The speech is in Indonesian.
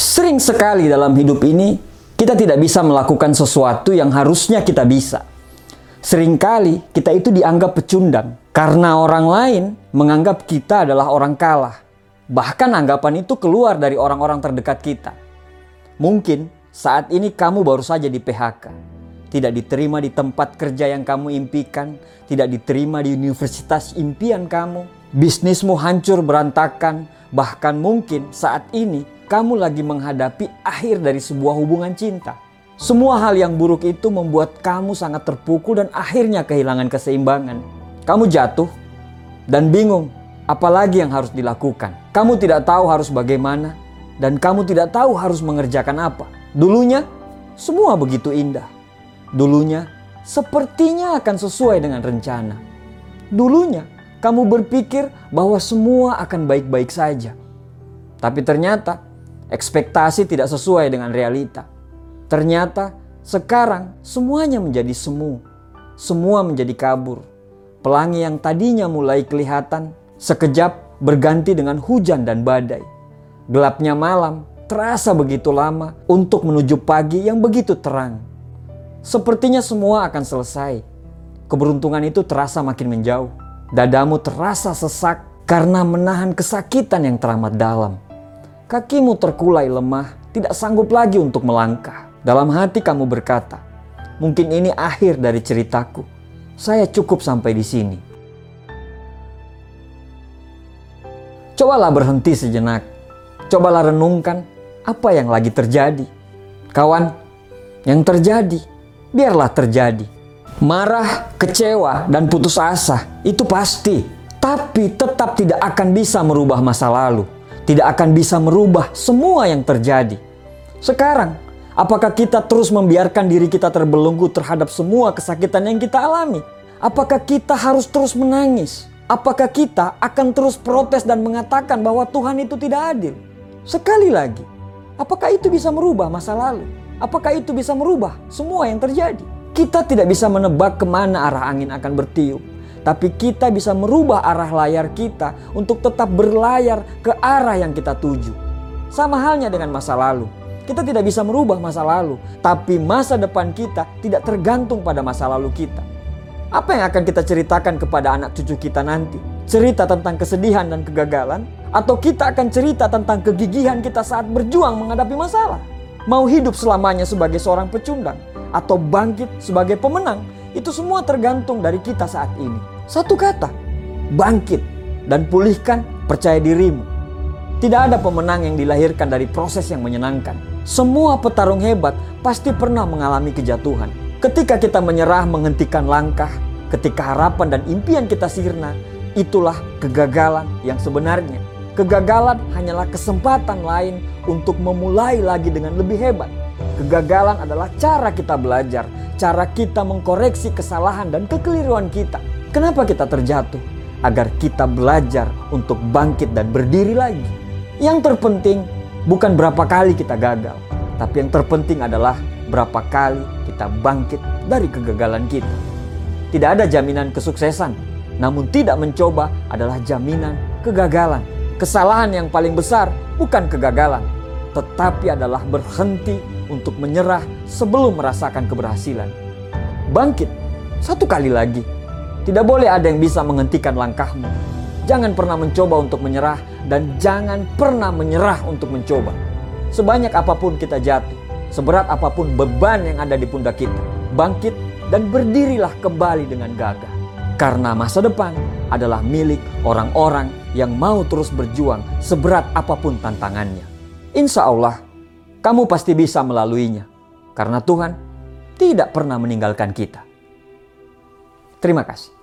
Sering sekali dalam hidup ini kita tidak bisa melakukan sesuatu yang harusnya kita bisa. Seringkali kita itu dianggap pecundang karena orang lain menganggap kita adalah orang kalah. Bahkan anggapan itu keluar dari orang-orang terdekat kita. Mungkin saat ini kamu baru saja di PHK, tidak diterima di tempat kerja yang kamu impikan, tidak diterima di universitas impian kamu, bisnismu hancur berantakan, bahkan mungkin saat ini kamu lagi menghadapi akhir dari sebuah hubungan cinta. Semua hal yang buruk itu membuat kamu sangat terpukul dan akhirnya kehilangan keseimbangan. Kamu jatuh dan bingung apalagi yang harus dilakukan. Kamu tidak tahu harus bagaimana dan kamu tidak tahu harus mengerjakan apa. Dulunya semua begitu indah. Dulunya sepertinya akan sesuai dengan rencana. Dulunya kamu berpikir bahwa semua akan baik-baik saja. Tapi ternyata ekspektasi tidak sesuai dengan realita. Ternyata sekarang semuanya menjadi semu. Semua menjadi kabur. Pelangi yang tadinya mulai kelihatan sekejap berganti dengan hujan dan badai. Gelapnya malam terasa begitu lama untuk menuju pagi yang begitu terang. Sepertinya semua akan selesai. Keberuntungan itu terasa makin menjauh. Dadamu terasa sesak karena menahan kesakitan yang teramat dalam. Kakimu terkulai lemah, tidak sanggup lagi untuk melangkah. Dalam hati kamu berkata, "Mungkin ini akhir dari ceritaku. Saya cukup sampai di sini." Cobalah berhenti sejenak. Cobalah renungkan apa yang lagi terjadi. Kawan, yang terjadi, biarlah terjadi. Marah, kecewa, dan putus asa itu pasti, tapi tetap tidak akan bisa merubah masa lalu, tidak akan bisa merubah semua yang terjadi. Sekarang, apakah kita terus membiarkan diri kita terbelenggu terhadap semua kesakitan yang kita alami? Apakah kita harus terus menangis? Apakah kita akan terus protes dan mengatakan bahwa Tuhan itu tidak adil? Sekali lagi, apakah itu bisa merubah masa lalu? Apakah itu bisa merubah semua yang terjadi? Kita tidak bisa menebak ke mana arah angin akan bertiup. Tapi kita bisa merubah arah layar kita untuk tetap berlayar ke arah yang kita tuju. Sama halnya dengan masa lalu. Kita tidak bisa merubah masa lalu. Tapi masa depan kita tidak tergantung pada masa lalu kita. Apa yang akan kita ceritakan kepada anak cucu kita nanti? Cerita tentang kesedihan dan kegagalan? Atau kita akan cerita tentang kegigihan kita saat berjuang menghadapi masalah? Mau hidup selamanya sebagai seorang pecundang? atau bangkit sebagai pemenang, itu semua tergantung dari kita saat ini. Satu kata, bangkit dan pulihkan percaya dirimu. Tidak ada pemenang yang dilahirkan dari proses yang menyenangkan. Semua petarung hebat pasti pernah mengalami kejatuhan. Ketika kita menyerah menghentikan langkah, ketika harapan dan impian kita sirna, itulah kegagalan yang sebenarnya. Kegagalan hanyalah kesempatan lain untuk memulai lagi dengan lebih hebat. Kegagalan adalah cara kita belajar, cara kita mengkoreksi kesalahan dan kekeliruan kita. Kenapa kita terjatuh? Agar kita belajar untuk bangkit dan berdiri lagi. Yang terpenting bukan berapa kali kita gagal, tapi yang terpenting adalah berapa kali kita bangkit dari kegagalan kita. Tidak ada jaminan kesuksesan, namun tidak mencoba adalah jaminan kegagalan. Kesalahan yang paling besar bukan kegagalan, tetapi adalah berhenti untuk menyerah sebelum merasakan keberhasilan. Bangkit satu kali lagi. Tidak boleh ada yang bisa menghentikan langkahmu. Jangan pernah mencoba untuk menyerah dan jangan pernah menyerah untuk mencoba. Sebanyak apa pun kita jatuh, seberat apa pun beban yang ada di pundak kita, bangkit dan berdirilah kembali dengan gagah. Karena masa depan adalah milik orang-orang yang mau terus berjuang seberat apa pun tantangannya. Insya Allah, kamu pasti bisa melaluinya. Karena Tuhan tidak pernah meninggalkan kita. Terima kasih.